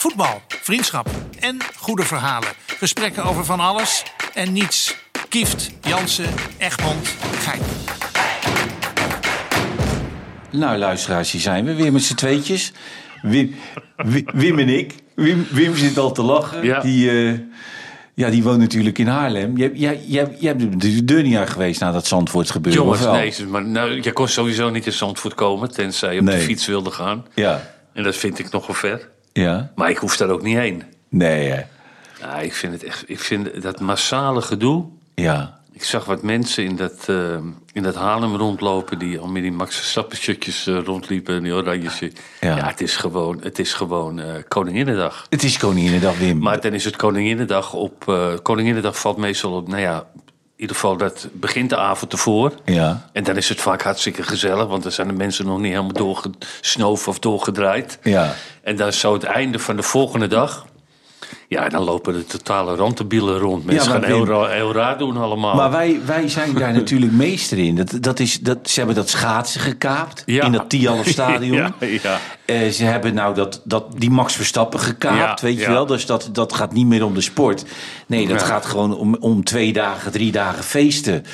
Voetbal, vriendschap en goede verhalen. Gesprekken over van alles en niets. Kieft, Jansen, Egmond, Gein. Nou, luisteraars, hier zijn we weer met z'n tweetjes. Wim, Wim, Wim en ik. Wim, Wim zit al te lachen. Ja. Die, eh, ja, die woont natuurlijk in Haarlem. Jij, jij, jij, jij bent de deur niet uit geweest nadat Zandvoort gebeurde. Jongens, nee, maar nou, je kon sowieso niet in Zandvoort komen, tenzij je op Nee. de fiets wilde gaan. Ja, En dat vind ik nogal ver. Ja. Maar ik hoef daar ook niet heen. Nee, hè. Ja, ik vind het echt, ik vind dat massale gedoe. Ja. Ik zag wat mensen in dat, eh, in dat Haarlem rondlopen die al met die Max Verstappen shirtjes eh, rondliepen en die oranje. Ja. Ja. het is gewoon, het is gewoon eh, Koninginnedag. Het is Koninginnedag, Wim. Maar dan is het Koninginnedag op. Koninginnedag valt meestal op. Nou ja, ieder geval dat begint de avond ervoor. Ja, En dan is het vaak hartstikke gezellig, want dan zijn de mensen nog niet helemaal doorgesnoven of doorgedraaid. ja. En dan is zo het einde van de volgende dag. Ja, dan lopen de totale rantebielen rond. Mensen gaan heel, raar doen allemaal. Maar wij, wij zijn daar natuurlijk meester in. Dat, dat is, dat, ze hebben dat schaatsen gekaapt Ja. in dat Tialf stadion. ja. Eh, ze hebben nou dat, dat, die Max Verstappen gekaapt, weet je wel. Dus dat, dat gaat niet meer om de sport. Nee, dat gaat gewoon om, om twee dagen, drie dagen feesten.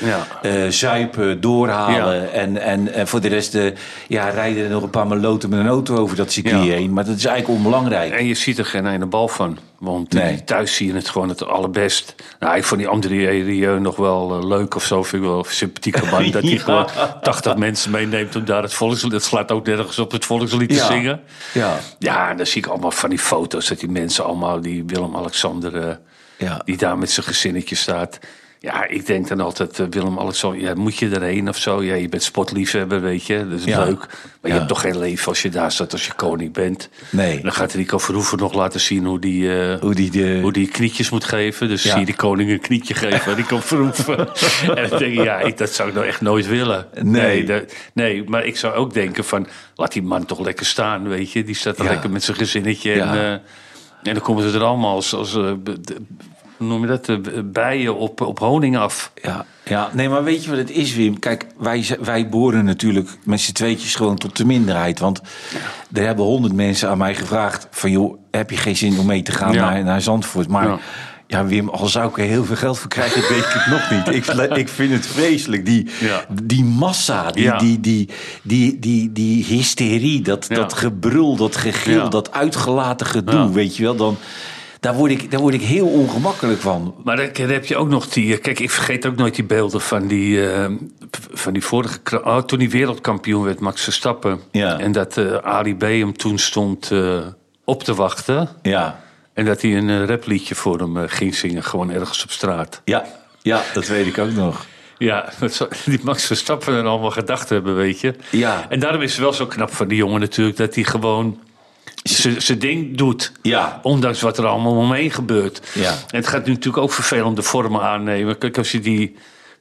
Eh, zuipen, doorhalen. En, en, en voor de rest eh, ja, rijden er nog een paar maloten met een auto over dat circuit heen. Maar dat is eigenlijk onbelangrijk. En je ziet er geen ene bal van. Want Nee. thuis zie je het gewoon het allerbest. Nou, ik vond die André Rieu nog wel eh, leuk of zo. Vind ik wel sympathiek man. Dat hij Ja. gewoon 80 mensen meeneemt om daar het volkslied... Dat slaat ook nergens op het volkslied te zingen. Ja, Ja, en dan zie ik allemaal van die foto's. Dat die mensen allemaal, die Willem-Alexander... eh, ja. die daar met zijn gezinnetje staat. Ja, ik denk dan altijd, eh, Willem-Alexander, ja, moet je erheen of zo? Ja, je bent sportliefhebber, weet je, dat is Ja. leuk. Maar je hebt toch geen leven als je daar staat, als je koning bent. Nee. Dan gaat Rico Verhoeven nog laten zien hoe die, eh, Hoe die de... hoe die knietjes moet geven. Dus zie je die koning een knietje geven, Rico Verhoeven. en dan denk ik, ja, ik, dat zou ik nou echt nooit willen. Nee. dat- nee, maar ik zou ook denken van, laat die man toch lekker staan, weet je. Die staat er lekker met zijn gezinnetje en... eh, en dan komen ze er allemaal als, als noem je dat, eh, bijen op, op honing af. Ja, ja, nee, maar weet je wat het is, Wim? Kijk, wij, wij boren natuurlijk met z'n tweetjes gewoon tot de minderheid. Want er hebben honderd mensen aan mij gevraagd... van joh, heb je geen zin om mee te gaan Ja. naar, naar Zandvoort? Maar ja. Ja. Wim, al zou ik er heel veel geld voor krijgen, weet ik het nog niet. Ik, ik vind het vreselijk. Die, Ja. die massa, die, Ja. die, die, die, die, die hysterie, dat, Ja. dat gebrul, dat gegil, dat uitgelaten gedoe, weet je wel... Dan, daar, word ik, daar word ik heel ongemakkelijk van. Maar dan, dan heb je ook nog die... eh, Kijk, ik vergeet ook nooit die beelden van die, eh, van die vorige... Oh, toen hij wereldkampioen werd, Max Verstappen. Ja. En dat eh Ali B hem toen stond op te wachten. Ja, En dat hij een rapliedje voor hem ging zingen, gewoon ergens op straat. ja, ja dat weet ik ook nog. Ja, die Max Verstappen er allemaal gedacht hebben, weet je. Ja. En daarom is het wel zo knap van die jongen natuurlijk... dat hij gewoon zijn ding doet. Ja. Ondanks wat er allemaal omheen gebeurt. Ja. En het gaat nu natuurlijk ook vervelende vormen aannemen. Kijk, als je die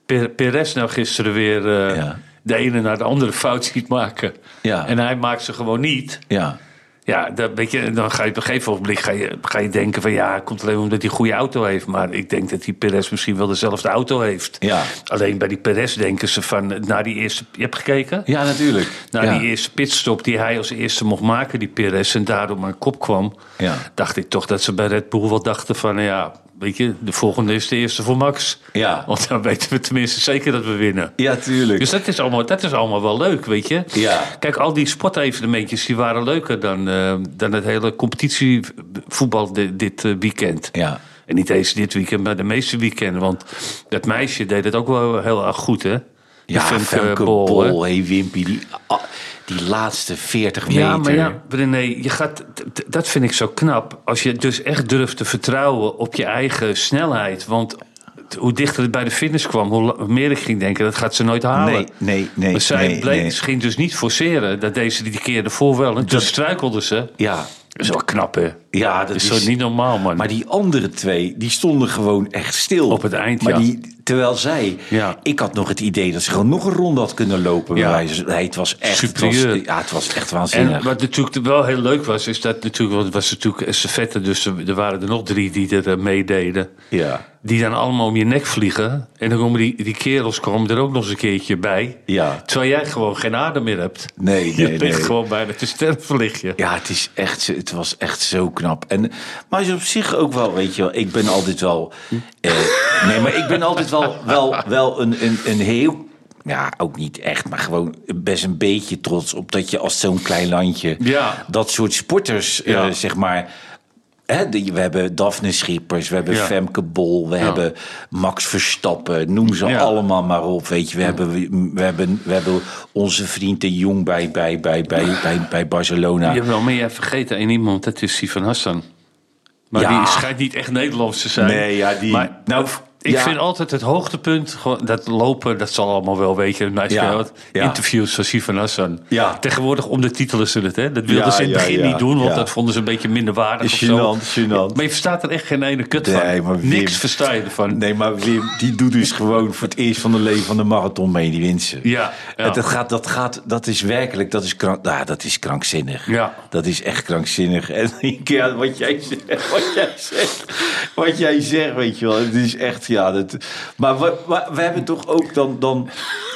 Per- Perez nou gisteren weer... eh, Ja. de ene naar de andere fout ziet maken. Ja. En hij maakt ze gewoon niet. Ja, Ja, dat, weet je, dan ga je op een gegeven moment ga je, ga je denken van ja, het komt alleen omdat hij een goede auto heeft. Maar ik denk dat die Perez misschien wel dezelfde auto heeft. Ja. Alleen bij die Perez denken ze van, na die eerste, je hebt gekeken? ja natuurlijk. Na ja. die eerste pitstop die hij als eerste mocht maken, die Perez, en daardoor maar kop kwam. Ja. Dacht ik toch dat ze bij Red Bull wel dachten van ja, weet je, de volgende is de eerste voor Max. Ja. Want dan weten we tenminste zeker dat we winnen. Ja, tuurlijk. Dus dat is, allemaal, dat is allemaal wel leuk, weet je. Ja. Kijk, al die sportevenementjes die waren leuker dan, eh, dan het hele competitievoetbal dit, dit eh, weekend. Ja. En niet eens dit weekend, maar de meeste weekenden. Want dat meisje deed het ook wel heel erg goed, hè? Ja, Femke Bol? Bol, hey Wimpy, die, ah, die laatste 40 meter. Ja, maar ja, René, je gaat, dat vind ik zo knap. Als je dus echt durft te vertrouwen op je eigen snelheid. Want hoe dichter het bij de finish kwam, hoe meer ik ging denken, dat gaat ze nooit halen. Nee, nee, nee. Maar zij nee, bleek, nee. ze ging dus niet forceren. Dat deed ze die keer ervoor wel. En toen struikelde ze. Ja, Dat is wel knap, hè? ja, dat Dat is is... zo niet normaal, man. Maar die andere twee, die stonden gewoon echt stil. Op het eind, Maar ja. die terwijl zij, Ja. ik had nog het idee dat ze gewoon nog een ronde had kunnen lopen. Ja. Nee, het was echt, het was, Superieur. ja, het was echt waanzinnig. En wat natuurlijk wel heel leuk was, is dat natuurlijk, was natuurlijk estafette, dus er, waren er nog drie die er eh, meededen. ja, Die dan allemaal om je nek vliegen. En dan komen die, die kerels komen er ook nog eens een keertje bij. ja, Terwijl jij gewoon geen adem meer hebt. nee, Je nee, ligt nee. gewoon bijna te sterven, lig je. Ja, het, is echt, het was echt zo knap. En, maar is op zich ook wel, weet je wel, ik ben altijd wel. Eh, nee, maar ik ben altijd wel, wel, wel een, een, een heel. Ja, ook niet echt, maar gewoon best een beetje trots op dat je als zo'n klein landje. Ja. dat soort sporters, eh, zeg maar. Hè, we hebben Daphne Schippers, we hebben Ja. Femke Bol, we hebben Max Verstappen, noem ze allemaal maar op. Weet je, we, hebben, we, hebben, we hebben onze vriend de Jong bij, bij, bij, bij, bij, bij Barcelona. Jawel, maar jij vergeet één iemand, dat is Sivan Hassan. Maar Ja. die schijnt niet echt Nederlands te zijn. Nee, ja, die- Maar, nou, ik ja. vind altijd het hoogtepunt, gewoon dat lopen, dat zal allemaal wel, weet je. Meisje, Ja, wat. Interviews van Sivan Hassan. Ja. Tegenwoordig om de titelen ze het, hè. Dat wilden Ja, ze in het begin niet doen, want dat vonden ze een beetje minder waardig of zo. Gênant. Maar je verstaat er echt geen ene kut Nee, van. maar Wim- Niks versta je ervan. Nee, maar Wim, die doet dus gewoon voor het eerst van de leven van de marathon mee, die wint ze. Ja, Dat, gaat, dat, gaat, dat is werkelijk, dat is, krank, nou, dat is krankzinnig. Ja. Dat is echt krankzinnig. En ja, wat jij zegt, wat jij zegt, wat jij zegt, weet je wel. Het is echt, ja. Dat, maar we, we, hebben toch ook dan, dan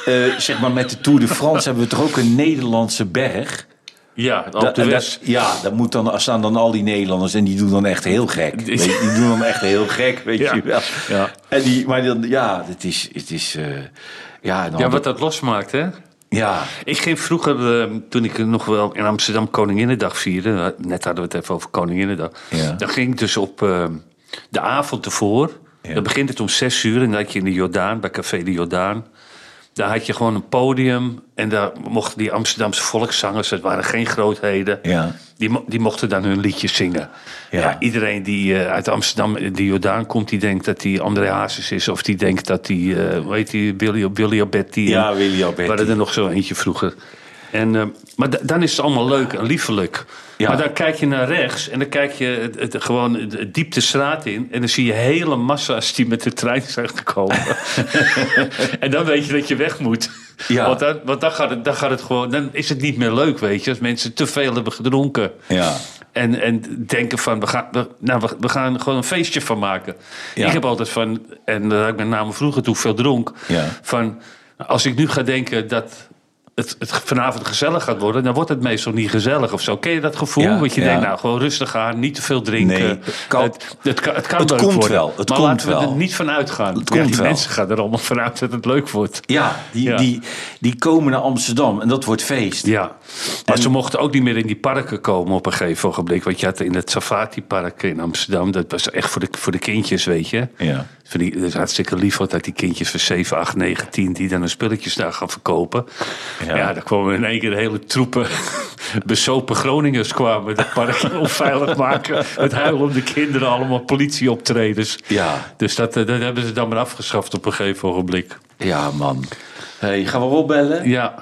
eh, zeg maar met de Tour de France, hebben we toch ook een Nederlandse berg. Ja, het Da- dat- ja, daar moet dan, staan dan al die Nederlanders en die doen dan echt heel gek. Weet die doen dan echt heel gek, weet Ja, je wel. ja. En die, maar dan, ja, het is, het is, eh, ja, Ja, wat dat losmaakt, hè. ja, Ik ging vroeger, eh, toen ik nog wel in Amsterdam Koninginnedag vierde... net hadden we het even over Koninginnedag... Ja. dan ging ik dus op de avond ervoor... Ja. dan begint het om zes uur en dan had je in de Jordaan, bij Café de Jordaan... daar had je gewoon een podium en daar mochten die Amsterdamse volkszangers... het waren geen grootheden... ja, Die, die mochten dan hun liedjes zingen. Ja. Ja. iedereen die eh, uit Amsterdam, eh, die Jordaan komt, die denkt dat hij André Hazes is. Of die denkt dat hij, eh hoe heet die, Willy, Willy Alberti. Ja, En Willy Alberti. We hadden er nog zo eentje vroeger. En, maar da- dan is het allemaal leuk en liefelijk. Ja. Maar dan kijk je naar rechts en dan kijk je het, het- gewoon de straat in. En dan zie je hele massa's die met de trein zijn gekomen. en dan weet je dat je weg moet. Ja. Want, dan, want dan, gaat het, dan gaat het gewoon, dan is het niet meer leuk, weet je. Als mensen te veel hebben gedronken. ja. En, en denken van, we gaan, we, nou, we, we gaan gewoon een feestje van maken. Ja. Ik heb altijd van, en dat had ik met name vroeger toen veel dronk... Ja. van, als ik nu ga denken dat het, het vanavond gezellig gaat worden... dan wordt het meestal niet gezellig of zo. Ken je dat gevoel? Ja, Want je ja. denkt, nou, gewoon rustig aan, niet te veel drinken. Nee, het kan- het, het, kan, het kan het leuk komt worden. wel, het maar komt laten we wel. er niet van uitgaan. Het Ja, komt die wel. mensen gaan er allemaal vanuit dat het leuk wordt. Ja, die. Die, die komen naar Amsterdam en dat wordt feest. Ja, maar ze mochten ook niet meer in die parken komen op een gegeven ogenblik. Want je had in het Safati-park in Amsterdam, dat was echt voor de, voor de kindjes, weet je. Ja. Van die, dat is hartstikke lief wat dat die kindjes van 7, 8, 9, 10... die dan hun spulletjes daar gaan verkopen. Ja. Ja, daar kwamen in één keer hele troepen besopen Groningers kwamen... dat park onveilig maken. Het huilen om de kinderen, allemaal politieoptredens. Ja. Dus dat, eh, dat hebben ze dan maar afgeschaft op een gegeven ogenblik. Ja, man. Hey, gaan we Rob bellen? Ja,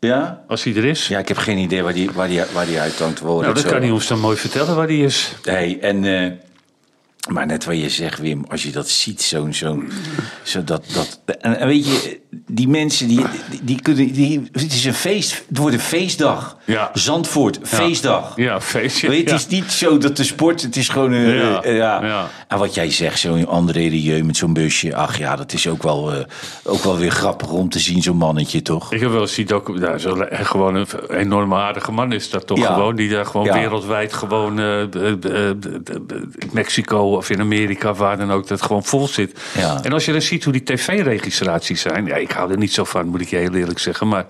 Ja? als hij er is. Ja, ik heb geen idee waar die, waar die, waar die uithangt. nou, dat kan hij ons dan mooi vertellen waar hij is. Hey, en, eh, maar net wat je zegt, Wim, als je dat ziet, zo'n. zo'n zo dat, dat, en, weet je, die mensen die, die, kunnen. Die, het is een feest. Het wordt een feestdag. Ja. Zandvoort, feestdag. Ja, feestje. Weet je, het ja. is niet zo dat de sport, het is gewoon een. Ja, eh, ja. ja. En wat jij zegt, zo'n André Rieu met zo'n busje. Ach ja, dat is ook wel, eh, ook wel weer grappig om te zien, zo'n mannetje toch? Ik heb wel eens die docu- nou, zo, le- gewoon een enorme aardige man is dat toch Ja. gewoon. Die daar gewoon Ja. wereldwijd gewoon eh, eh, of in Amerika, waar dan ook, dat gewoon vol zit. Ja. En als je dan ziet hoe die tv-registraties zijn, ja, ik hou er niet zo van, moet ik je heel eerlijk zeggen. Maar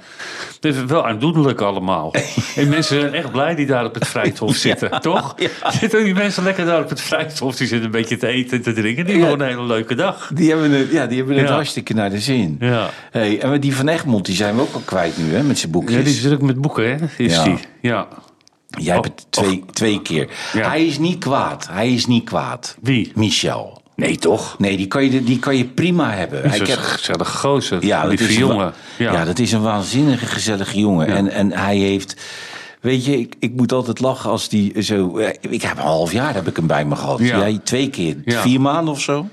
het is wel aandoenlijk allemaal. en mensen zijn echt blij die daar op het Vrijthof zitten, toch? Zitten die mensen lekker daar op het Vrijthof, die zitten een beetje te eten en te drinken. Die hebben gewoon een hele leuke dag. Die hebben het, ja, die hebben het hartstikke naar de zin. Ja. Hey, en die van Egmond, die zijn we ook al kwijt nu, hè, met zijn boekjes. Ja, die is druk met boeken, hè? Is Ja. die? Ja. Jij hebt het twee, twee keer. Ja. Hij is niet kwaad. Hij is niet kwaad. Wie? Michel. Nee, toch? Nee, die kan je, die kan je prima hebben. Hij Zo'n kent- gezellige gozer. ja, dat is een jongen. Ja. Ja. dat is een waanzinnige, gezellige jongen. En, en hij heeft... Weet je, ik, ik moet altijd lachen als die zo... eh, Ik heb een half jaar heb ik hem bij me gehad. Ja. Jij twee keer. Vier maanden of zo?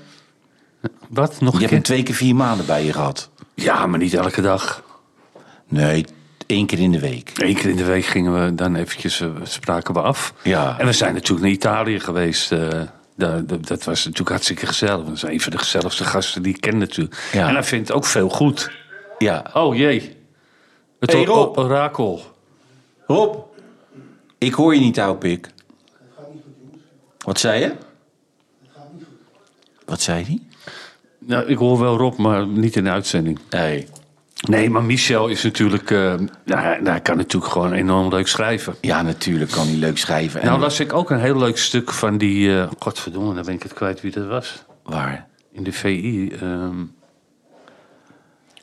Wat? Nog Je een hebt hem keer? twee keer vier maanden bij je gehad. Ja, maar niet elke dag. Nee, één keer in de week. Eén keer in de week gingen we dan eventjes, eh, spraken we af. Ja. En we zijn natuurlijk naar Italië geweest. eh, dat, dat was natuurlijk hartstikke gezellig. Dat is een van de gezelligste gasten die ik ken natuurlijk. Ja. En hij vindt ook veel goed. Ja. Oh jee. Het Hey, Rob. orakel. Rob, ik hoor je niet, ouwe pik. Wat zei je? Wat zei hij? Nou, ik hoor wel Rob, maar niet in de uitzending. Nee. Nee, maar Michel is natuurlijk... nou, hij- kan natuurlijk gewoon enorm leuk schrijven. Ja, natuurlijk kan hij leuk schrijven. En Nou las ik ook een heel leuk stuk van die... eh godverdomme, dan ben ik het kwijt wie dat was. waar? In de VI. ehm.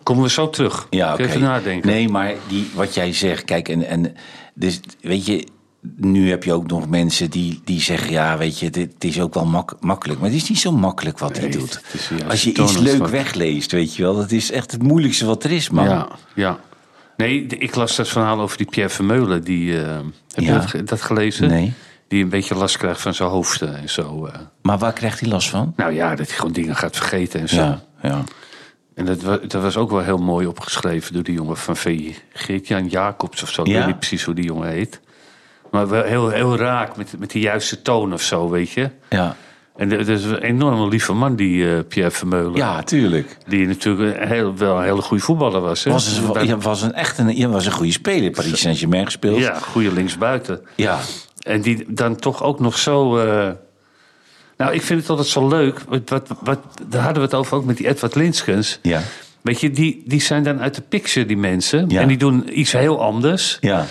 Komen we zo terug. Ja, oké. Even nadenken. Nee, maar die, wat jij zegt, kijk, en, en dus weet je, nu heb je ook nog mensen die, die zeggen, ja, weet je, dit, het is ook wel mak- makkelijk. Maar het is niet zo makkelijk wat hij Nee, doet. is Als je iets leuk wegleest, weet je wel, dat is echt het moeilijkste wat er is, man. Ja, ja. Nee, ik las dat verhaal over die Pierre Vermeulen. Die, eh, heb je dat, ge- dat gelezen? Nee. Die een beetje last krijgt van zijn hoofd eh, en zo. eh. Maar waar krijgt hij last van? Nou ja, dat hij gewoon dingen gaat vergeten en zo. Ja, ja. En dat, dat was ook wel heel mooi opgeschreven door die jongen van VI. Geert-Jan Jacobs of zo. Ik Ja? weet niet precies hoe die jongen heet. Maar wel heel, heel raak, met, met die juiste toon of zo, weet je. Ja, En dat is een enorm lieve man, die eh, Pierre Vermeulen. ja tuurlijk. Die natuurlijk een heel, wel een hele goede voetballer was. Hè? Was, een- Bij- was een echt een, je was een goede speler. Paris Saint-Germain gespeeld. ja, goede linksbuiten. ja. En die dan toch ook nog zo. eh, Nou, ik vind het altijd zo leuk. Wat, wat, wat, daar hadden we het over ook met die Edward Linskens. Ja. Weet je, die, die zijn dan uit de picture, die mensen. Ja. En die doen iets heel anders. Ja.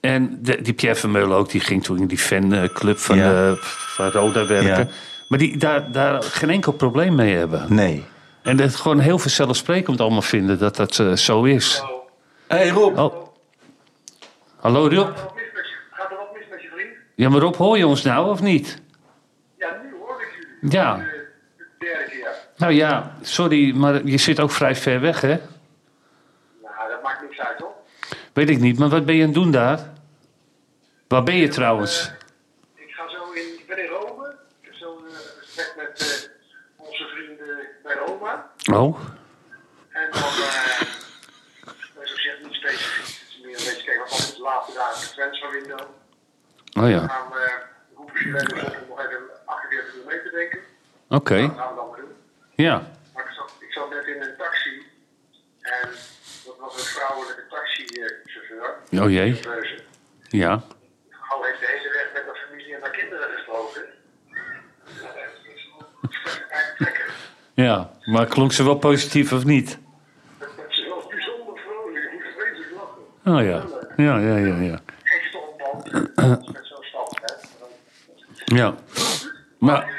En de, die Pierre Vermeulen ook, die ging toen in die fanclub van, Ja. eh, van Roda werken. Ja. Maar die daar, daar geen enkel probleem mee hebben. Nee. En het gewoon heel vanzelfsprekend allemaal vinden dat dat eh, zo is. hey Rob. Oh. Hallo Rob? Gaat er wat mis met je vriend? Ja, maar Rob, hoor je ons nou of niet? Ja, nu hoor ik jullie. Ja. De derde keer. Nou ja, sorry, maar je zit ook vrij ver weg, hè? Nou, dat maakt niks uit, hoor. Weet ik niet, maar wat ben je aan het doen daar? Waar ben je trouwens? Ik ga zo in... Ik ben in Rome. Ik heb zo'n eh, gesprek met eh, onze vrienden bij Roma. Oh, En dan... eh dat is op zich niet specifiek. Het is meer een beetje kijken wat moet later daar in de transferwindow. oh ja, Dan gaan we roepen om nog even 48 uur mee te denken. oké. Dat gaan we dan maar doen. Ja, Maar ik zat, ik zat net in een taxi. En dat was een vrouwelijke taxichauffeur. Oh jee, ja. Al heeft de hele weg met haar familie en haar kinderen gesproken. Ja, maar klonk ze wel positief of niet? Is wel bijzonder vrolijk. Ik moet vreselijk lachen. Oh ja, ja, ja, ja, ja. Met zo'n stap, hè. Ja, maar...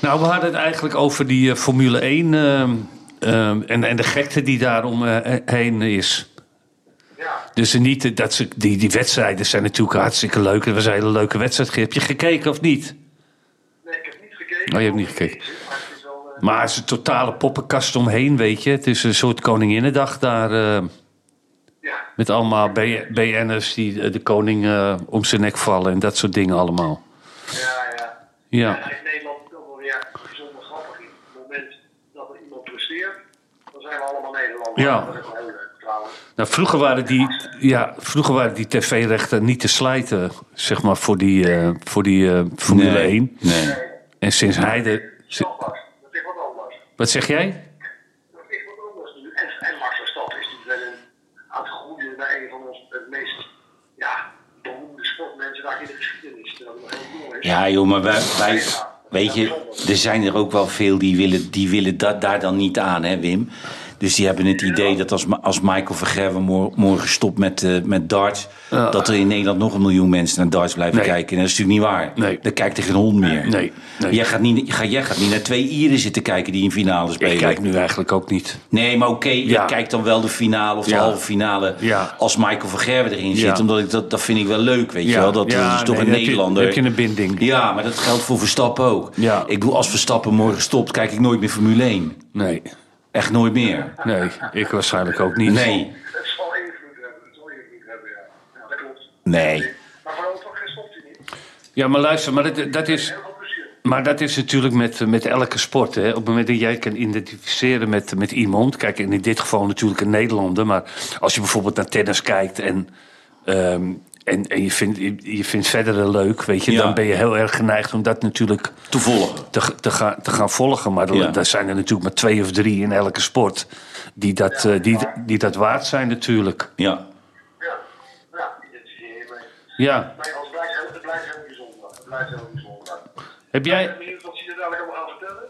Nou, we hadden het eigenlijk over die eh, Formule 1 ehm, ehm, en, en de gekte die daarom eh, heen is. Dus niet dat ze, die, die wedstrijden zijn natuurlijk hartstikke leuk. Het was een hele leuke wedstrijd. Heb je gekeken of niet? Nee, ik heb niet gekeken. Oh, je hebt niet gekeken. Maar het is wel... eh, Maar het is een totale poppenkast omheen, weet je. Het is een soort Koninginnedag daar. eh, ja. met allemaal BN'ers die eh, de koning om zijn nek vallen en dat soort dingen allemaal. Ja, ja. Ja, in Nederland ook wel weer bijzonder grappig. In het moment dat er iemand presteert, dan zijn we allemaal Nederlanders. Ja. Dat is ook wel heel leuk, trouwens. Nou, vroeger waren die, ja, vroeger waren die tv-rechten niet te slijten, zeg maar, voor die, eh, voor die eh, Formule Nee. 1. Nee. En sinds hij de... Dat is wat anders. Wat zeg jij? Dat is wat anders nu. En, en Max Verstappen is natuurlijk wel een, aan het groeien naar een van ons het meest ja, beroemde sportmensen daar in de geschiedenis. Terwijl hij nog heel jong is. Ja, joh, maar wij, wij, weet je, er zijn er ook wel veel die willen, die willen dat daar dan niet aan, hè, Wim? Dus die hebben het idee dat als, als Michael Vergerwe mor- morgen stopt met, eh, met darts, dat er in Nederland nog een miljoen mensen naar darts blijven Nee. kijken. En dat is natuurlijk niet waar. Nee. Dan kijkt er geen hond meer. Nee, nee. Jij, gaat niet, jij, jij gaat niet naar twee Ieren zitten kijken die in finale spelen. Ik kijk nu eigenlijk ook niet. Nee, maar oké, je Ja. kijkt dan wel de finale of de Ja. halve finale als Michael van Gerwen erin zit. Omdat ik dat, dat vind ik wel leuk, weet je wel. Dat, dat is toch een je- Nederlander. heb je een binding. Ja, maar dat geldt voor Verstappen ook. Ja. Ik bedoel, als Verstappen morgen stopt, kijk ik nooit meer Formule 1. Nee, Echt nooit meer. nee, ik waarschijnlijk ook niet. Nee, Het zal invloed hebben. Het zal invloed hebben, ja. ja dat klopt. nee. Maar vooral toch geen stopt hij niet. Ja, maar luister, maar dat, dat is... Maar dat is natuurlijk met, met elke sport. Hè. Op het moment dat jij kan identificeren met, met iemand. Kijk, in dit geval natuurlijk een Nederlander. Maar als je bijvoorbeeld naar tennis kijkt en. ehm, en, en je vindt, je, je vindt verder leuk, weet je, Ja. dan ben je heel erg geneigd om dat natuurlijk Te volgen. te, te, gaan, te gaan volgen. Maar Ja. er daar zijn er natuurlijk maar twee of drie in elke sport die dat, eh, die, die dat waard zijn natuurlijk. Ja. Ja, je. Maar het blijft heel, het blijft heel bijzonder. Het blijft heel bijzonder. Heb jij... wat ze er dadelijk allemaal gaan vertellen.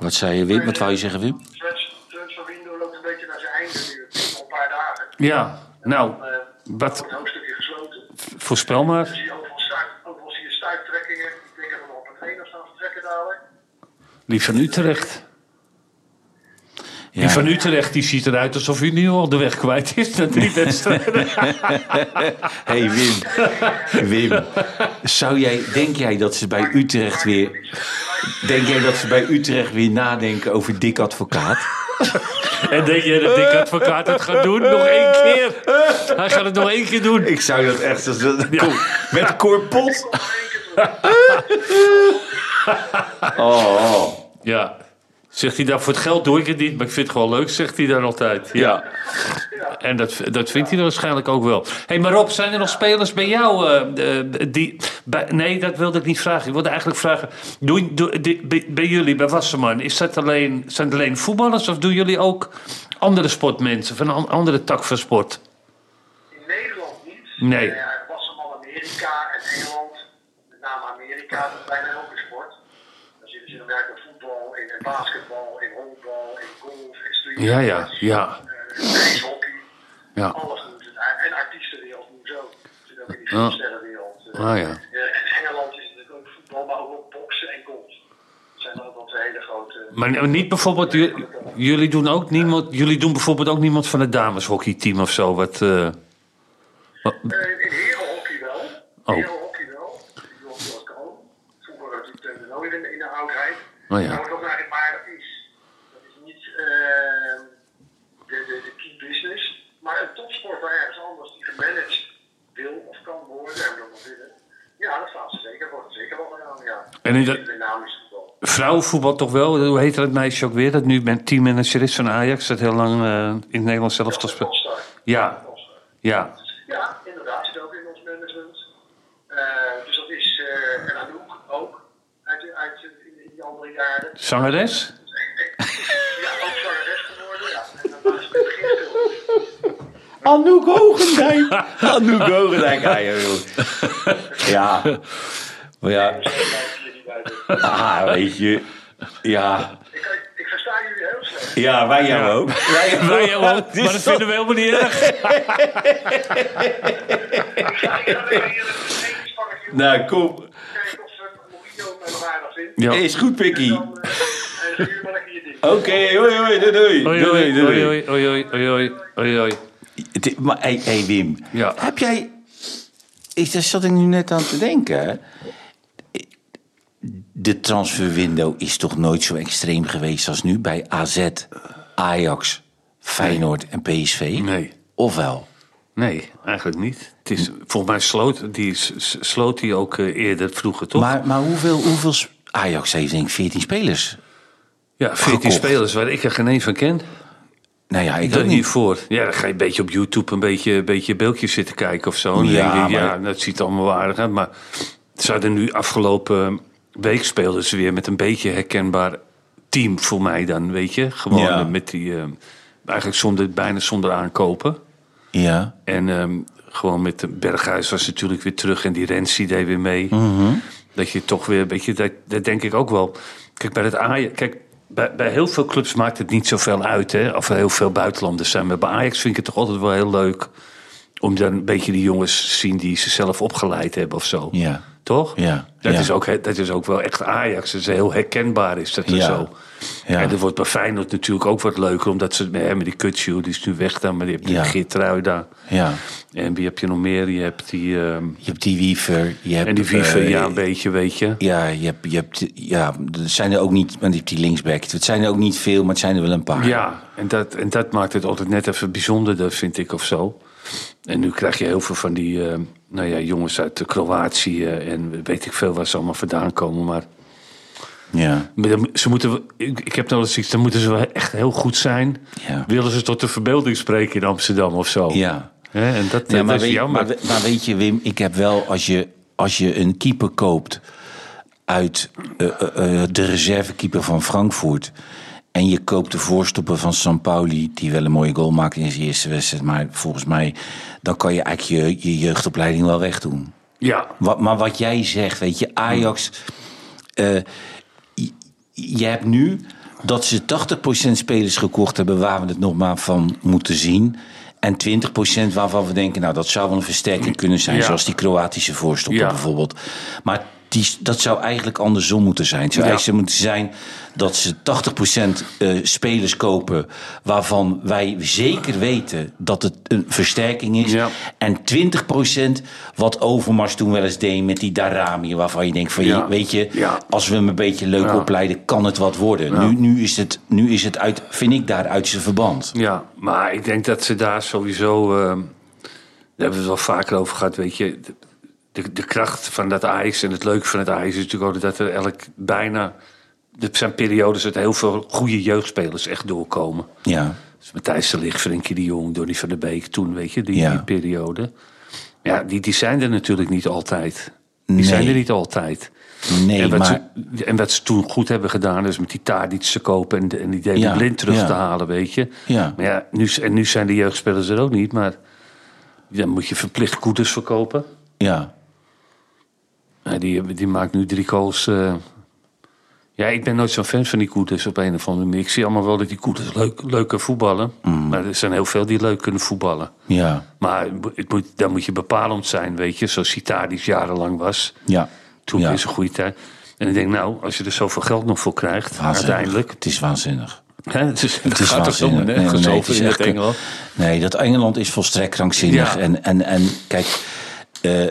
Wat zei je, Wim? Wat wou je zeggen, Wim? Transfer window loopt een beetje naar zijn einde nu. Al een paar dagen. Ja, nou, Dan, eh, wat wordt het hoofdstukje gesloten. Voorspel maar. zie je overal, stuit, overal zie je stuittrekkingen. Ik denk dat er nog op een trainer staan vertrekken dadelijk. Die van Utrecht. Ja. Die van Utrecht die ziet eruit alsof hij nu al de weg kwijt is na drie wedstrijden. hey, Wim. Wim. Zou jij, denk jij dat ze bij Utrecht weer... Denk jij dat ze bij Utrecht weer nadenken over Dick Advocaat? En denk je dat Dick Advocaat het gaat doen? Nog één keer. Hij gaat het nog één keer doen. Ik zou dat echt... Als, Kom, met Corpot. Oh, oh. Ja. Zegt hij dat voor het geld doe ik het niet, maar ik vind het gewoon leuk, zegt hij dan altijd. Ja. En dat, dat vindt hij waarschijnlijk ook wel. Hé, hey, maar Rob, zijn er nog spelers bij jou eh, eh, die... Bij, nee, dat wilde ik niet vragen. Ik wilde eigenlijk vragen, doen, doen- die- bij, bij jullie, bij Wasserman, is dat alleen, zijn het alleen voetballers of doen jullie ook andere sportmensen van een an- andere tak van sport? In Nederland niet. Nee. Eh, Er was allemaal Amerika en Engeland. Met name Amerika, dat is bijna elke sport. Dan zitten ze in werken voetbal, in, in basketbal, in honkbal, in golf, in street. Ja, ja, ja. Eh, ijshockey. Ja. Alles doen ze. En artiestenwereld doen ze ook. Ze zitten ook in die filmsterrenwereld. Eh, Ah ja. en Engeland is natuurlijk ook voetbal, maar ook boksen en golf. Dat zijn ook twee hele grote... Maar niet bijvoorbeeld, ju- jullie doen ook niemand, jullie doen bijvoorbeeld ook niemand van het dameshockeyteam of zo, wat... eh, wat- in herenhockey wel. Oh. Herenhockey wel. Die doen ook wel kan. Vroeger natuurlijk uh, nooit in, in de oudheid. Oh ja. Maar wat ook eigenlijk maar dat is, dat is niet eh, de, de, de key business. Maar een topsporter ergens anders die gemanaged wil of kan worden en wil nog willen. Ja, dat staat ze zeker. Wordt er zeker wel gedaan, ja. En in dat- Dynamisch voetbal. Vrouwenvoetbal toch wel? Hoe heet dat meisje ook weer? Dat nu met teammanager is van Ajax. Dat heel lang eh, in het Nederlands zelf te spelen. Topstar. Ja, ja. Ja, inderdaad, zit ook in ons management. Eh, dus dat is, eh en Anouk ook, uit, uit in, in die andere jaren. Zangeres? Ja, ook zangeres geworden, ja. En daarnaast met beginstil. Anouk Hogendijk. Anouk Hogendijk. Ja, joh. ja. Maar ja, Ah, weet je. Ja. Ik, ik versta jullie heel slecht. Ja, wij jou ook. Wij jou Wij jou ook, maar dat vinden we helemaal niet erg. Ik ga ik ga even hier een trainingsparkje doen. Nou, kom. Ja. Is goed, Pikkie. eh. Oké, hoi, hoi, doei, doei. Oei, Doei, oei, doei. oei, oei, oei, oei, oei, oei, oei. Het- Maar, hey, hey, Wim. Ja. Heb jij... Ik, daar zat ik nu net aan te denken. De transferwindow is toch nooit zo extreem geweest als nu bij AZ, Ajax, Feyenoord en PSV? Nee. Of wel? Nee, eigenlijk niet. Het is, volgens mij sloot die, sloot die ook eh, eerder vroeger, toch? Maar, maar hoeveel, hoeveel... Ajax heeft denk ik 14 spelers. ja, 14 gekocht. spelers waar ik er geen één van ken. Nou ja, ik Dat niet. hiervoor. Ja, dan ga je een beetje op YouTube een beetje, een beetje beeldjes zitten kijken of zo. En Ja, denk je, ja, dat ziet er allemaal wel aardig uit. Maar ze hadden nu afgelopen week speelden ze weer met een beetje herkenbaar team voor mij dan, weet je. Gewoon Ja. met die, eh, eigenlijk zonder, bijna zonder aankopen. Ja. En ehm, gewoon met de Berghuis was natuurlijk weer terug en die Renzi deed weer mee. Mhm. Dat je toch weer, weet je, dat, dat denk ik ook wel. Kijk, bij het Ajax, kijk, bij, bij heel veel clubs maakt het niet zoveel uit, hè. Of er heel veel buitenlanders zijn. Maar bij Ajax vind ik het toch altijd wel heel leuk... om dan een beetje die jongens te zien die ze zelf opgeleid hebben of zo. Ja. Toch? Ja, Dat, ja. Is ook, dat is ook wel echt Ajax. Dat is heel herkenbaar is dat er Ja. zo. Ja. En dat wordt bij Feyenoord natuurlijk ook wat leuker... omdat ze met die Kutsu, die is nu weg dan... maar die hebt Ja. Geertrui daar. Ja. En wie heb je nog meer? Je hebt die... ehm, Je hebt die Wiever. Je hebt, en die Wiever, eh, ja, een beetje, weet je. Ja, je hebt, je hebt, ja, er zijn er ook niet, want je hebt die linksback. Het zijn er ook niet veel, maar het zijn er wel een paar. Ja, en dat, en dat maakt het altijd net even bijzonderder, vind ik, of zo. En nu krijg je heel veel van die eh, nou ja, jongens uit Kroatië... en weet ik veel waar ze allemaal vandaan komen. Maar Ja. Ze moeten, ik, heb nou eens iets, dan moeten ze wel echt heel goed zijn. Ja. Willen ze tot de verbeelding spreken in Amsterdam of zo? Ja. Hè, en dat, Ja, dat maar, is weet, jammer. maar, maar weet je, Wim, ik heb wel, als je, als je een keeper koopt uit eh, eh, eh, de reservekeeper van Frankfurt. En je koopt de voorstopper van San Pauli, die wel een mooie goal maakt in zijn eerste wedstrijd. Maar volgens mij, dan kan je eigenlijk je, je jeugdopleiding wel wegdoen. ja, Wat, maar wat jij zegt, weet je, Ajax. eh, je- je hebt nu dat ze 80% spelers gekocht hebben waar we het nog maar van moeten zien. En 20% waarvan we denken, nou dat zou wel een versterking kunnen zijn. Ja. Zoals die Kroatische voorstopper Ja. bijvoorbeeld. Maar die, dat zou eigenlijk andersom moeten zijn. Het zou Ja. eigenlijk moeten zijn dat ze 80% eh, spelers kopen waarvan wij zeker weten dat het een versterking is. Ja. En 20% wat Overmars toen wel eens deed met die Darami. Waarvan je denkt van, Ja. weet je, als we hem een beetje leuk opleiden, kan het wat worden. Nu, nu, is het, nu is het uit, vind ik daar uit zijn verband. ja, maar ik denk dat ze daar sowieso... eh, daar hebben we het wel vaker over gehad, weet je... De, de, kracht van dat ijs en het leuke van het ijs is natuurlijk ook dat er elk bijna... Er zijn periodes dat heel veel goede jeugdspelers echt doorkomen. Ja, Dus Matthijs de Ligt, Frenkie de Jong, Donny van der Beek toen, weet je, die, Ja. die periode. Ja, die, die zijn er natuurlijk niet altijd. Die Nee. zijn er niet altijd. nee, en, wat maar... ze, en wat ze toen goed hebben gedaan, is met die Tadic te kopen en, die David Ja, Blind terug ja. te halen, weet je. Ja. Maar ja, nu, en nu zijn de jeugdspelers er ook niet, maar dan moet je verplicht Koeders verkopen. Ja, Ja, die, die maakt nu drie goals. eh. Ja, ik ben nooit zo'n fan van die Koeders op een of andere manier. Ik zie allemaal wel dat die Koeders leuk, leuk kunnen voetballen. Mm. Maar er zijn heel veel die leuk kunnen voetballen. ja, Maar het moet, dan moet je bepalend zijn, weet je. Zoals Citadis jarenlang was. ja. Toen ja. in zijn goede tijd. En ik denk, nou, als je er zoveel geld nog voor krijgt, Waanzinnig. uiteindelijk. Het is waanzinnig. Hè, het is, Het is gaat toch helemaal waanzinnig. nergens het is in echt- Engeland. Nee, dat Engeland is volstrekt krankzinnig. Ja. En, en, en kijk, eh,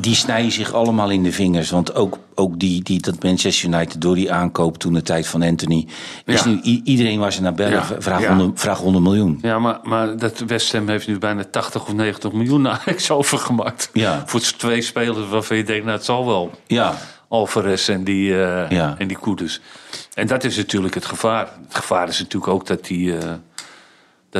die snijden zich allemaal in de vingers. Want ook, ook die, die, dat Manchester United door die aankoop toen de tijd van Anthony... is Ja. nu iedereen waar ze naar bellen, Ja. Ja. 100, vraagt 100 miljoen. Ja, maar, maar dat West Ham heeft nu bijna 80 of 90 miljoen naar Ajax overgemaakt. Ja. Voor twee spelers waarvan je denkt, nou, het zal wel. Ja, Alvarez en die, Ja. en die Koeders. En dat is natuurlijk het gevaar. Het gevaar is natuurlijk ook dat die... eh,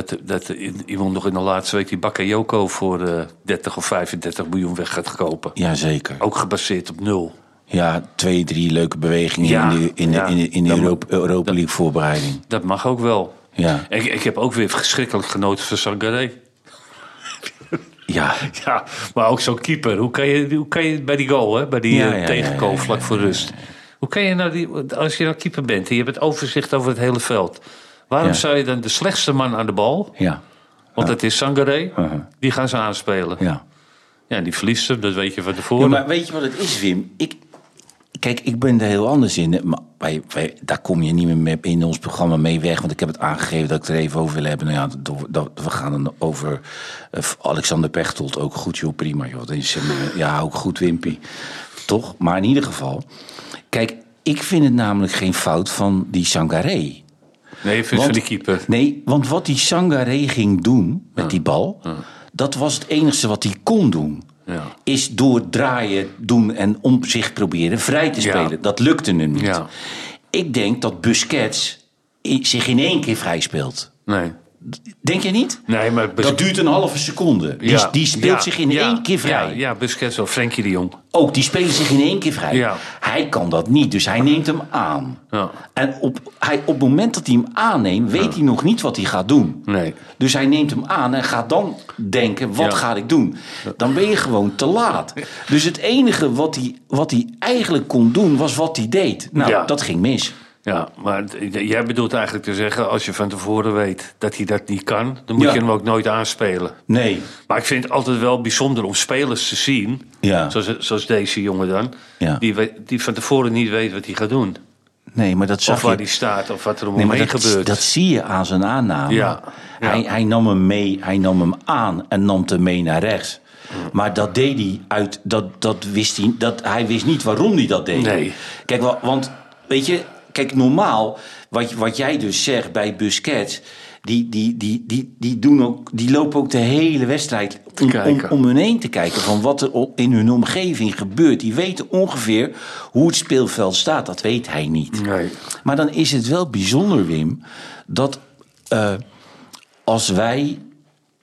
dat, dat iemand nog in de laatste week die Bakayoko voor eh 30 of 35 miljoen weg gaat kopen. ja, zeker. Ook gebaseerd op nul. Ja, twee, drie leuke bewegingen Ja, in de, in ja. in in de Europa, Europa League voorbereiding. Dat mag ook wel. Ja, Ik, ik heb ook weer verschrikkelijk genoten van Sangaré. ja, Ja, maar ook zo'n keeper. Hoe kan je, hoe kan je bij die goal, hè, bij die Ja, eh, ja, vlak voor rust. Hoe kan je nou, die, als je nou keeper bent en je hebt het overzicht over het hele veld. Waarom zou je dan de slechtste man aan de bal, ja, want dat is Sangaré, Uh-huh. die gaan ze aanspelen. Ja. ja. die verliest hem, dat weet je van tevoren. Ja, maar weet je wat het is, Wim? Ik, kijk, ik ben er heel anders in. Maar wij, wij, daar kom je niet meer mee in ons programma mee weg. Want ik heb het aangegeven dat ik er even over wil hebben. Nou ja, dat, dat- we gaan dan over eh, Alexander Pechtold. Ook goed, joh, prima. Joh. Is, ja, ook goed, Wimpy. Toch? Maar in ieder geval. Kijk, ik vind het namelijk geen fout van die Sangaré. Nee, van Want- die keeper. Nee, want wat die Sangaré ging doen met die bal... dat was het enige wat hij kon doen. Ja. Is door draaien, doen en om zich proberen vrij te spelen. Dat lukte hem niet. Ik denk dat Busquets zich in één keer vrij speelt. Nee. Denk je niet? Nee, maar Dat duurt een halve seconde. Die, Ja, die speelt ja, zich in ja, één keer vrij. Ja, ja Busquets wel. Frenkie de Jong. Ook, die spelen zich in één keer vrij. Ja. Hij kan dat niet, dus hij neemt hem aan. Ja. En op, hij, op het moment dat hij hem aanneemt, weet hij nog niet wat hij gaat doen. Nee. Dus hij neemt hem aan en gaat dan denken, wat ga ik doen? Dan ben je gewoon te laat. Dus het enige wat hij, wat hij eigenlijk kon doen, was wat hij deed. Nou, dat ging mis. Ja, maar jij bedoelt eigenlijk te zeggen... als je van tevoren weet dat hij dat niet kan... dan moet Ja. je hem ook nooit aanspelen. Nee. Maar ik vind het altijd wel bijzonder om spelers te zien... Ja. Zoals, zoals deze jongen dan... Ja. Die, die van tevoren niet weet wat hij gaat doen. Nee, maar dat zag Of waar je... hij staat, of wat er om Nee, maar heen dat, gebeurt. dat zie je aan zijn aanname. Ja. Hij, hij nam hem mee, hij nam hem aan en nam hem mee naar rechts. Maar dat deed hij uit, dat, dat wist hij, dat, hij wist niet waarom hij dat deed. Nee. Kijk, wa- want weet je, kijk, normaal, wat, wat jij dus zegt bij Busquets, die, die, die, die, die, doen ook, die lopen ook de hele wedstrijd om, om, om hun heen te kijken van wat er in hun omgeving gebeurt. Die weten ongeveer hoe het speelveld staat. Dat weet hij niet. Nee. Maar dan is het wel bijzonder, Wim, dat eh, als wij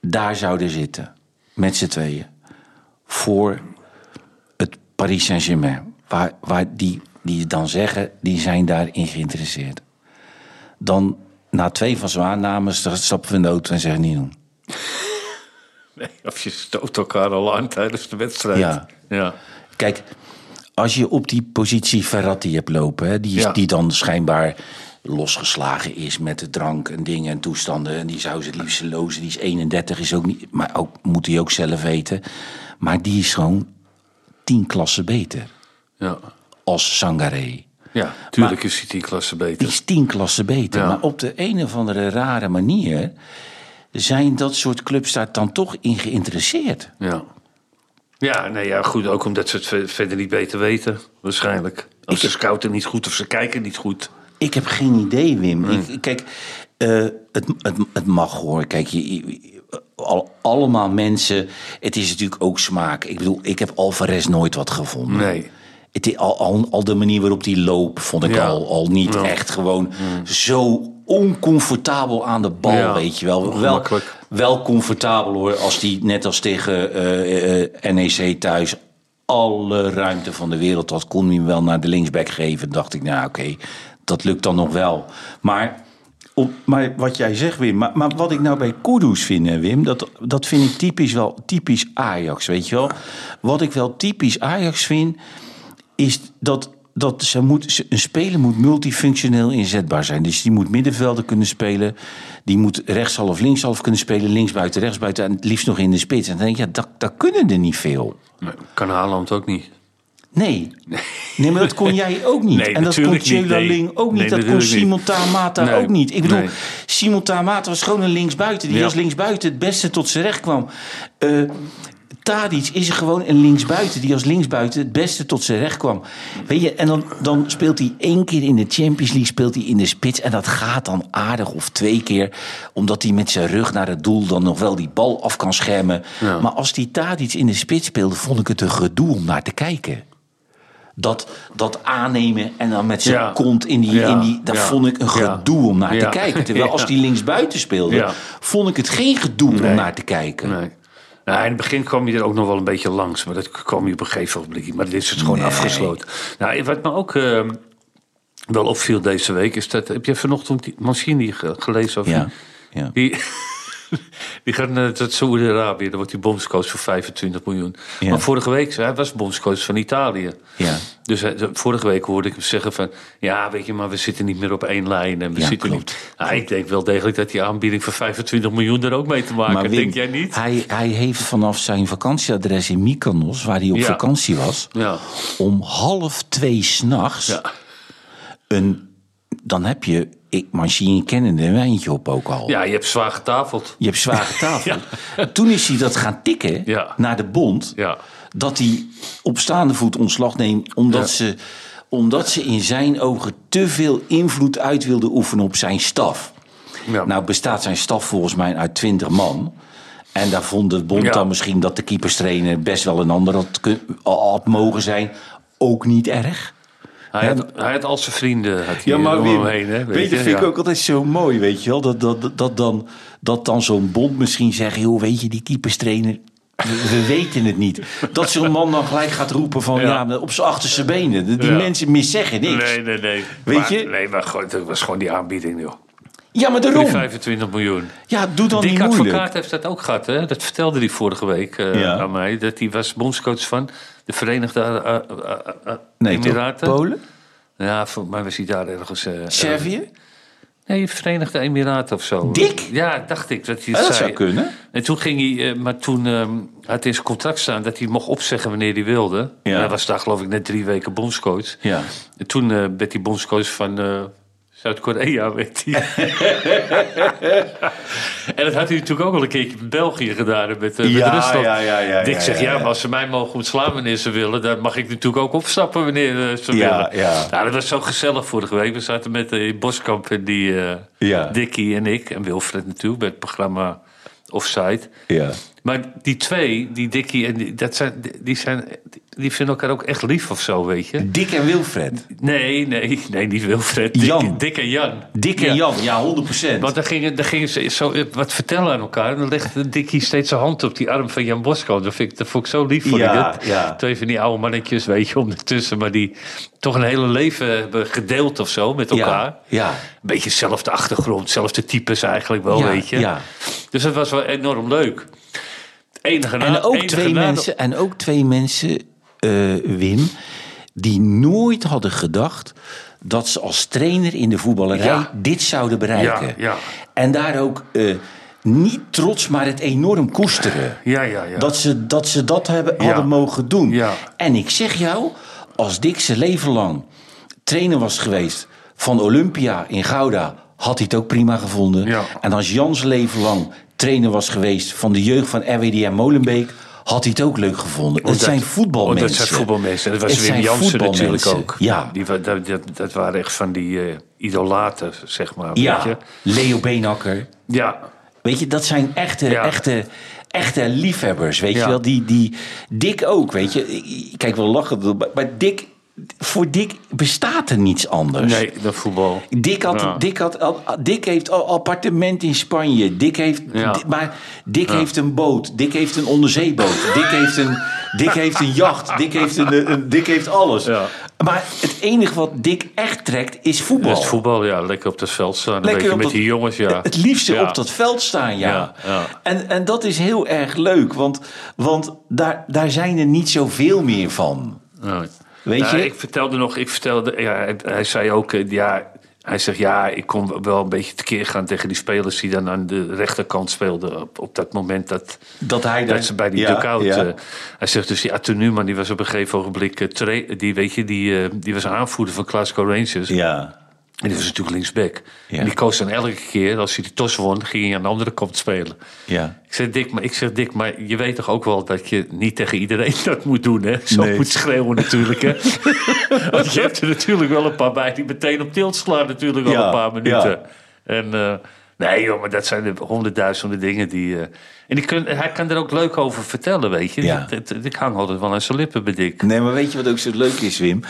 daar zouden zitten, met z'n tweeën, voor het Paris Saint-Germain, waar, waar die, die dan zeggen, die zijn daarin geïnteresseerd. Dan, na twee van zijn aannames, dan stappen we in de auto en zeggen niet doen. Nee, of je stoot elkaar al aan tijdens de wedstrijd. Ja. ja. Kijk, als je op die positie Ferrati hebt lopen, hè, die, is- Ja. die dan schijnbaar losgeslagen is met de drank en dingen en toestanden. En die zou ze het liefst lozen. Die is 31, is ook niet, maar ook, moet hij ook zelf weten. Maar die is gewoon tien klassen beter Ja. Als Sangaré. Ja, tuurlijk is die tien klasse Die beter. is tien klassen beter. Ja. Maar op de een of andere rare manier zijn dat soort clubs daar dan toch in geïnteresseerd. Ja. Ja, nee, ja, goed. Ook omdat ze het ver- verder niet beter weten, waarschijnlijk. Of Ik- ze scouten niet goed of ze kijken niet goed. Ik heb geen idee, Wim. Ik, kijk, eh, het, het, het mag hoor. Kijk, je, je- al, allemaal mensen. Het is natuurlijk ook smaak. Ik bedoel, ik heb Alvarez nooit wat gevonden. Nee. Het, al, al, al de manier waarop die loopt, vond ik Ja. al, al niet Ja. echt gewoon zo oncomfortabel aan de bal, Ja. weet je wel. Wel, wel comfortabel hoor, als die net als tegen eh, eh, NEC thuis alle ruimte van de wereld had, kon hij hem wel naar de linksback geven. Dacht ik, nou oké, dat lukt dan nog wel. Maar, op, maar wat jij zegt, Wim, maar, maar wat ik nou bij Kudus vind, Wim, dat, dat vind ik typisch wel typisch Ajax, weet je wel. Wat ik wel typisch Ajax vind, is dat, dat ze moet, een speler moet multifunctioneel inzetbaar zijn. Dus die moet middenvelder kunnen spelen. Die moet rechtshalf, linkshalf kunnen spelen. Linksbuiten, rechtsbuiten en het liefst nog in de spits. En dan denk ik, ja, dat, dat kunnen er niet veel. Nee, kan Haaland ook niet. Nee. Nee, maar dat kon jij ook niet. Nee, en dat kon nee. Ling ook niet. Nee, dat kon. Simon Tamata Nee, ook niet. Ik bedoel. Simon Tamata was gewoon een linksbuiten. Die Ja. als linksbuiten het beste tot zijn recht kwam. Eh Tadic is gewoon een linksbuiten die als linksbuiten het beste tot zijn recht kwam. Weet je, en dan, dan speelt hij één keer in de Champions League speelt hij in de spits. En dat gaat dan aardig of twee keer. Omdat hij met zijn rug naar het doel dan nog wel die bal af kan schermen. Ja. Maar als die Tadic in de spits speelde, vond ik het een gedoe om naar te kijken. Dat, dat aannemen en dan met zijn Ja. kont in die... Ja. In die dat Ja. vond ik een gedoe om naar te kijken. Terwijl als die linksbuiten speelde, vond ik het geen gedoe om naar te kijken. Nee. Nou, in het begin kwam je er ook nog wel een beetje langs, maar dat kwam je op een gegeven moment. niet. Maar dit is het gewoon Nee. afgesloten. Nou, wat me ook eh, wel opviel deze week is dat. Heb je vanochtend die Mancini ge- gelezen? Of Ja, ja. Die, die gaat naar Saoedi-Arabië, dan wordt hij bondscoach voor 25 miljoen. Ja. Maar vorige week, hij was bondscoach van Italië. Ja. Dus hij- vorige week hoorde ik hem zeggen van... ja, weet je, maar we zitten niet meer op één lijn. En we Ja, zitten klopt. niet... Nou, ik denk wel degelijk dat die aanbieding van 25 miljoen er ook mee te maken heeft. Denk jij niet? Hij, hij heeft vanaf zijn vakantieadres in Mykonos, waar hij op Ja. vakantie was, Ja. om half twee s'nachts Ja. een. Dan heb je, ik machine kennende, een wijntje op ook al. ja, je hebt zwaar getafeld. Je hebt zwaar getafeld. Toen is hij dat gaan tikken Ja. naar de bond. Ja. Dat hij op staande voet ontslag neemt. Omdat, ze, omdat ze in zijn ogen te veel invloed uit wilden oefenen op zijn staf. Ja. Nou bestaat zijn staf volgens mij uit 20 man. En daar vond de bond Ja. dan misschien dat de keeperstrainer best wel een ander had, had mogen zijn. Ook niet erg. Hij, had, hij had al zijn vrienden had Ja, maar Wim, heen. Hè, weet je, vind ik ook altijd zo mooi, weet je wel. Dat, dat, dat, dat dan, dat dan zo'n bond misschien zegt, joh, weet je, die keeperstrainer... We, we weten het niet. Dat zo'n man dan gelijk gaat roepen van, ja, Ja. op zijn achterste benen. Die Ja. mensen miszeggen niks. Nee, nee, nee. Weet Maar- je? Nee, maar gewoon, dat was gewoon die aanbieding, joh. Ja, maar Die daarom. 25 miljoen. Ja, doe dan Dick niet moeilijk. Advocaat heeft dat ook gehad, hè? Dat vertelde hij vorige week eh, Ja. aan mij. Dat hij was bondscoach van de Verenigde eh, eh, eh, Nee? Emiraten. Polen? Ja, voor mij was hij daar ergens... Servië? Nee, Verenigde Emiraten of zo. Dick? Ja, dacht ik dat hij Ja, het dat zei. zou kunnen. En toen ging hij, maar toen ehm, had hij in zijn contract staan dat hij mocht opzeggen wanneer hij wilde. Ja. En hij was daar geloof ik net drie weken bondscoach. Ja. En toen werd hij bondscoach van Zuid-Korea, weet hij. en dat had hij natuurlijk ook al een keertje in België gedaan met, eh, met Ja, Rusland. ja, ja, ja, Dick ja, zegt, ja, maar als ze mij mogen ontslaan wanneer ze willen... dan mag ik natuurlijk ook opstappen wanneer eh, ze Ja, willen. ja. Nou, dat was zo gezellig vorige week. We zaten met uh, Boskamp en die Ja. Dickie en ik... en Wilfred natuurlijk, bij het programma Offside... Ja. Maar die twee, die Dickie en die, dat zijn, die, zijn, die vinden elkaar ook echt lief of zo, weet je? Dick en Wilfred. Nee, nee, nee, niet Wilfred. Dick, Jan. Dick en Jan. Dick en Ja. Jan, ja, 100%. Want dan gingen, dan gingen ze zo wat vertellen aan elkaar. En dan legde Dickie steeds zijn hand op die arm van Jan Bosco. Dat, vind ik, dat vond ik zo lief voor Ja, dat. ja. Twee van die oude mannetjes, weet je, ondertussen. Maar die toch een hele leven hebben gedeeld of zo met elkaar. ja, ja. Een beetje dezelfde achtergrond, dezelfde types eigenlijk wel, weet je. ja. Dus dat was wel enorm leuk. Enige En ook enige twee mensen, en ook twee mensen eh, Wim, die nooit hadden gedacht dat ze als trainer in de voetballerij Ja. dit zouden bereiken. Ja, ja. En daar ook eh, niet trots, maar het enorm koesteren. Ja, ja, ja. Dat, ze, dat ze dat hebben, hadden mogen doen. En ik zeg jou, als Dick zijn leven lang trainer was geweest van Olympia in Gouda, had hij het ook prima gevonden. En als Jan zijn leven lang trainer was geweest van de jeugd van RWDM Molenbeek, had hij het ook leuk gevonden. Het zijn voetbalmensen. Dat zijn voetbalmensen. Dat was Het Wim Jansen natuurlijk ook. Ja. Die, dat, dat, dat waren echt van die eh, idolaten, zeg maar. Weet Ja, je? Leo Beenakker. Ja. Weet je, dat zijn echte, Ja. echte, echte liefhebbers. Weet je wel, die, die Dick ook. Weet je, ik, kijk wel lachen, maar Dick, voor Dick bestaat er niets anders. Nee, dat voetbal. Dick, had, Ja. Dick, had, Dick heeft een appartement in Spanje. Dick heeft, Ja. Maar Dick heeft een boot. Dick heeft een onderzeeboot. Dick heeft een, Dick heeft een jacht. Dick heeft, een, een, Dick heeft alles. Maar het enige wat Dick echt trekt is voetbal. Is voetbal, ja. Lekker op het veld staan. Een Lekker beetje met dat- die jongens, ja. Het liefste op dat veld staan, ja. En, en dat is heel erg leuk, want, want daar, daar zijn er niet zoveel meer van. Nee. Weet Nou, je? Ik vertelde nog, ik vertelde, ja, hij, zei ook, eh, ja, hij zegt ja, ik kon wel een beetje tekeer gaan tegen die spelers die dan aan de rechterkant speelden op, op dat moment dat, Dat hij dat ze bij die ja, dugout. ja. eh, hij zegt dus die Atunuman, die was op een gegeven ogenblik, eh, die weet je, die, die was aanvoerder van Glasgow Rangers. Ja. En die was natuurlijk linksback. Ja. En die koos dan elke keer, als hij de tos won, ging hij aan de andere kant spelen. Ja. Ik zeg, Dick, maar, ik zeg, Dick, maar je weet toch ook wel dat je niet tegen iedereen dat moet doen, hè? Zo Nee. moet schreeuwen natuurlijk, hè? Want je hebt er natuurlijk wel een paar bij die meteen op tilt slaan natuurlijk al Ja, een paar minuten. ja. En eh, nee joh, maar dat zijn de honderdduizenden dingen die... eh, en die kun, hij kan er ook leuk over vertellen, weet je. Ja. Dat- dat- ik hang altijd wel aan zijn lippen bij Dick. Nee, maar weet je wat ook zo leuk is, Wim?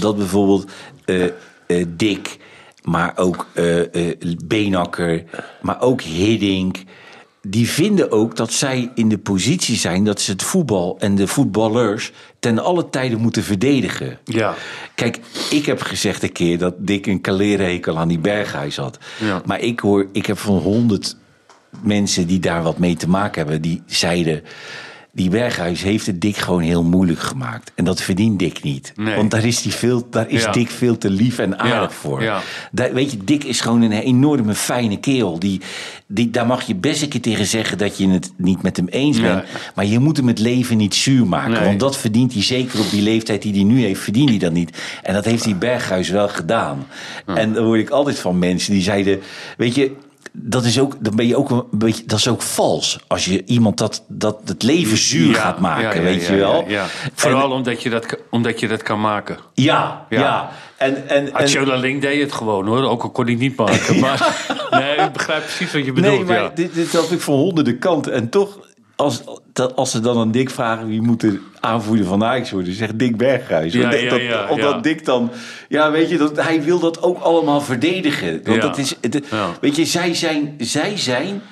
Dat bijvoorbeeld eh, Dick, maar ook eh eh, Beenakker, maar ook Hiddink... die vinden ook dat zij in de positie zijn... dat ze het voetbal en de voetballers ten alle tijden moeten verdedigen. Ja. Kijk, ik heb gezegd een keer dat Dick een kalerenhekel aan die berghuis had. Ja. Maar ik hoor, ik heb van honderd mensen die daar wat mee te maken hebben, die zeiden. Die Berghuis heeft het Dick gewoon heel moeilijk gemaakt. En dat verdient Dick niet. Nee. Want daar is, die veel, daar is Ja. Dick veel te lief en aardig Ja, voor. ja. Daar, weet je, Dick is gewoon een enorme fijne kerel. Die, die, daar mag je best een keer tegen zeggen dat je het niet met hem eens bent. Maar je moet hem het leven niet zuur maken. Nee. Want dat verdient hij zeker op die leeftijd die hij nu heeft, verdient hij dat niet. En dat heeft die Berghuis wel gedaan. En dan hoor ik altijd van mensen die zeiden, weet je, dat is ook, dan ben je ook een beetje, dat is ook vals. Als je iemand dat, dat het leven zuur Ja, gaat maken, ja, ja, weet je wel. Vooral omdat, je dat, omdat je dat kan maken. Ja, ja. En, en, Atjola Link deed het gewoon hoor, ook al kon hij het niet maken. Maar nee, ik begrijp precies wat je bedoelt. nee, maar dit, dit had ik van honderden kanten. En toch, als, dat, als ze dan aan Dick vragen wie moet de aanvoerder van Ajax worden, zegt Dick Berghuis. Ja, dat- ja, omdat. Dick dan, ja, weet je, dat, hij wil dat ook allemaal verdedigen. Want dat is, weet je, zij zijn, zij zijn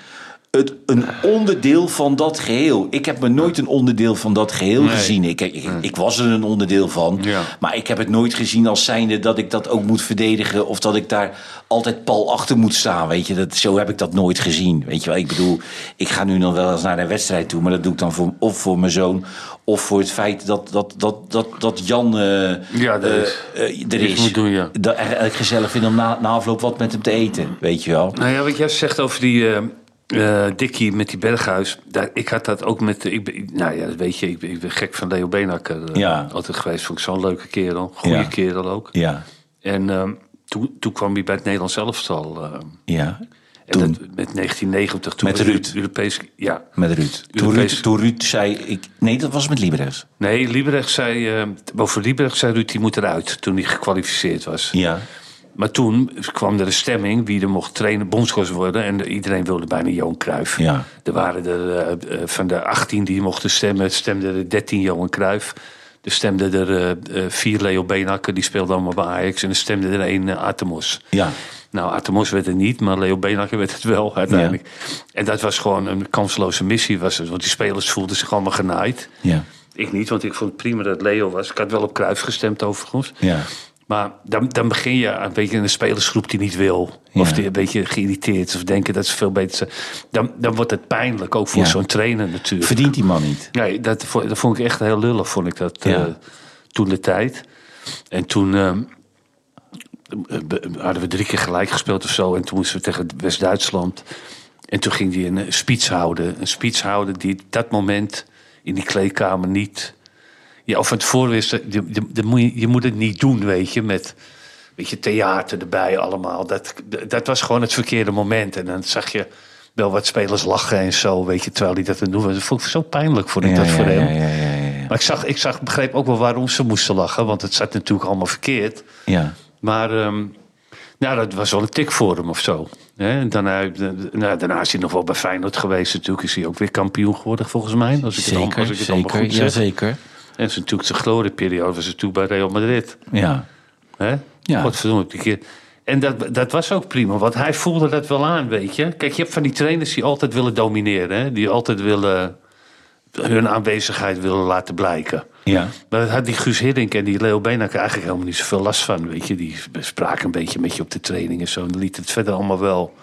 het, een onderdeel van dat geheel. Ik heb me nooit een onderdeel van dat geheel Nee. gezien. Ik, ik, ik was er een onderdeel van. Ja. Maar ik heb het nooit gezien als zijnde dat ik dat ook moet verdedigen. Of dat ik daar altijd pal achter moet staan. Weet je, dat, zo heb ik dat nooit gezien. Weet je wel, ik bedoel, ik ga nu nog wel eens naar een wedstrijd toe. Maar dat doe ik dan voor, of voor mijn zoon. Of voor het feit dat, dat, dat, dat, dat Jan eh, Ja, dat eh, is- eh, er is. moet doen, ja. Dat gezellig vind om na, na afloop wat met hem te eten. Weet je wel. Nou ja, wat jij zegt over die eh eh, Dickie met die Berghuis. Daar, ik had dat ook met... Ik, nou ja, weet je, ik ben, ik ben gek van Leo Beenhakker. eh, Ja. Altijd geweest, vond ik zo'n leuke kerel. Goede Ja. kerel ook. Ja. En ehm, toen, toen kwam hij bij het Nederlands elftal. eh Ja, en toen, dat, met 1990. Toen Met Ruud. Europees, ja. met Ruud. Toen, Ruud. toen Ruud zei... Ik, nee, dat was met Libres. Nee, Liebrecht zei, eh over Liebrecht zei Ruud, die moet eruit. Toen hij gekwalificeerd was. Ja. Maar toen kwam er een stemming wie er mocht trainen, bondscoach worden. En iedereen wilde bijna Johan Cruijff. Ja. Er waren er eh, eh, van de 18 die mochten stemmen, stemden er 13 Johan Cruijff. Er stemden er eh, vier Leo Beenhakker, die speelde allemaal bij Ajax. En er stemde er één uh, Atemos. Ja. Nou, Atemos werd het niet, maar Leo Beenhakker werd het wel uiteindelijk. En dat was gewoon een kansloze missie, was het, want die spelers voelden zich allemaal genaaid. Ja. Ik niet, want ik vond het prima dat Leo was. Ik had wel op Cruijff gestemd overigens. Ja. Maar dan, dan begin je een beetje in een spelersgroep die niet wil. Of Ja. die een beetje geïrriteerd is of denken dat ze veel beter zijn. Dan, dan wordt het pijnlijk, ook voor Ja. zo'n trainer natuurlijk. Verdient die man niet. Nee, dat, dat vond ik echt heel lullig, vond ik dat Ja. eh, toen de tijd. En toen ehm, eh, hadden we drie keer gelijk gespeeld of zo. En toen moesten we tegen West-Duitsland. En toen ging hij een speech houden. Een speech houden die op dat moment in die kleedkamer niet... Ja, of tevoren wist, je, je, moet je- je moet het niet doen, weet je, met weet je, theater erbij allemaal. Dat, dat was gewoon het verkeerde moment. En dan zag je wel wat spelers lachen en zo, weet je, terwijl hij dat aan het doen was. Dat vond ik zo pijnlijk, vond ik Ja, dat ja, voor hem. ja, ja, ja, ja. Maar ik, zag, ik zag, begreep ook wel waarom ze moesten lachen, want het zat natuurlijk allemaal verkeerd. Ja. Maar ehm, nou, dat was wel een tik voor hem of zo. Daarna, nou, daarna is hij nog wel bij Feyenoord geweest. Natuurlijk is hij ook weer kampioen geworden, volgens mij. Als ik het, allemaal- als Zeker, ik het zeker. goed Ja, zeg. zeker. En zijn natuurlijk zijn glorieperiode was natuurlijk bij Real Madrid. Ja. Hè? Ja. Godverdomme, die keer. En dat, dat was ook prima, want hij voelde dat wel aan, weet je. Kijk, je hebt van die trainers die altijd willen domineren. Hè? Die altijd willen hun aanwezigheid willen laten blijken. Ja. Maar dat had die Guus Hiddink en die Leo Beenhakker eigenlijk helemaal niet zoveel last van, weet je. Die spraken een beetje met je op de training en zo. En liet het verder allemaal wel,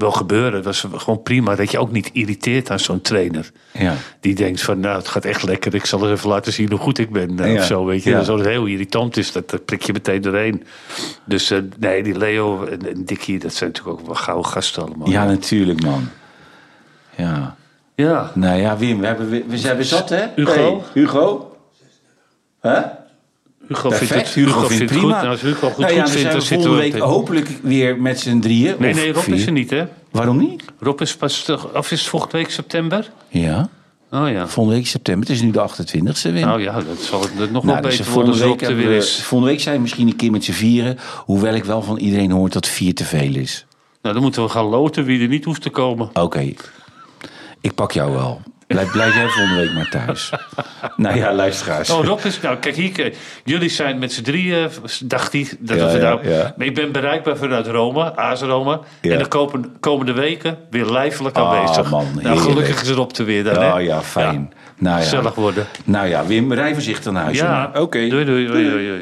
wel gebeuren. Het was gewoon prima dat je ook niet irriteert aan zo'n trainer. Ja. Die denkt van, nou, het gaat echt lekker. Ik zal er even laten zien hoe goed ik ben. eh, Ja. Of zo, weet je. Ja. Heel irritant is, dat, dat prik je meteen doorheen. Dus eh, nee, die Leo en, en Dickie, dat zijn natuurlijk ook wel gouden gasten allemaal. Ja, natuurlijk, man. Ja. ja. Nou ja, Wim, we hebben, we, we zijn zat, hè? Hugo? Hey, Hugo? Hè? Hugo Perfect. vindt het, Hugo, vindt het het prima. goed. Nou, als Hugo goed, nou ja, goed vindt, dan zitten we... week hopelijk weer met z'n drieën. Nee, nee, Rob vier. is er niet, hè? Waarom niet? Rob is pas... toch- Of is het volgende week september? Ja, Oh ja. volgende week september. Het is nu de 28e, Wim. Nou ja, dat zal het nog wel Nou, dus beter worden week er weer we- is. volgende week zijn we misschien een keer met z'n vieren. Hoewel ik wel van iedereen hoor dat vier te veel is. Nou, dan moeten we gaan loten wie er niet hoeft te komen. Oké, ik pak jou wel. Blijf, blijf jij volgende week maar thuis. nou ja, luisteraars. Oh, Rob is... Nou, kijk hier. Jullie zijn met z'n drieën, dacht hij. Dat Ja, we ja, nou, ja. Maar ik ben bereikbaar vanuit Rome, AS Rome. Ja. En de kopen- komende weken weer lijfelijk Ah, aanwezig. man, nou, gelukkig is Rob er weer dan, hè? Oh ja, fijn. Nou ja. Gezellig worden. Nou ja, Wim, rij voorzichtig naar huis. Ja. Oké. Doei, doei, doei, doei, doei.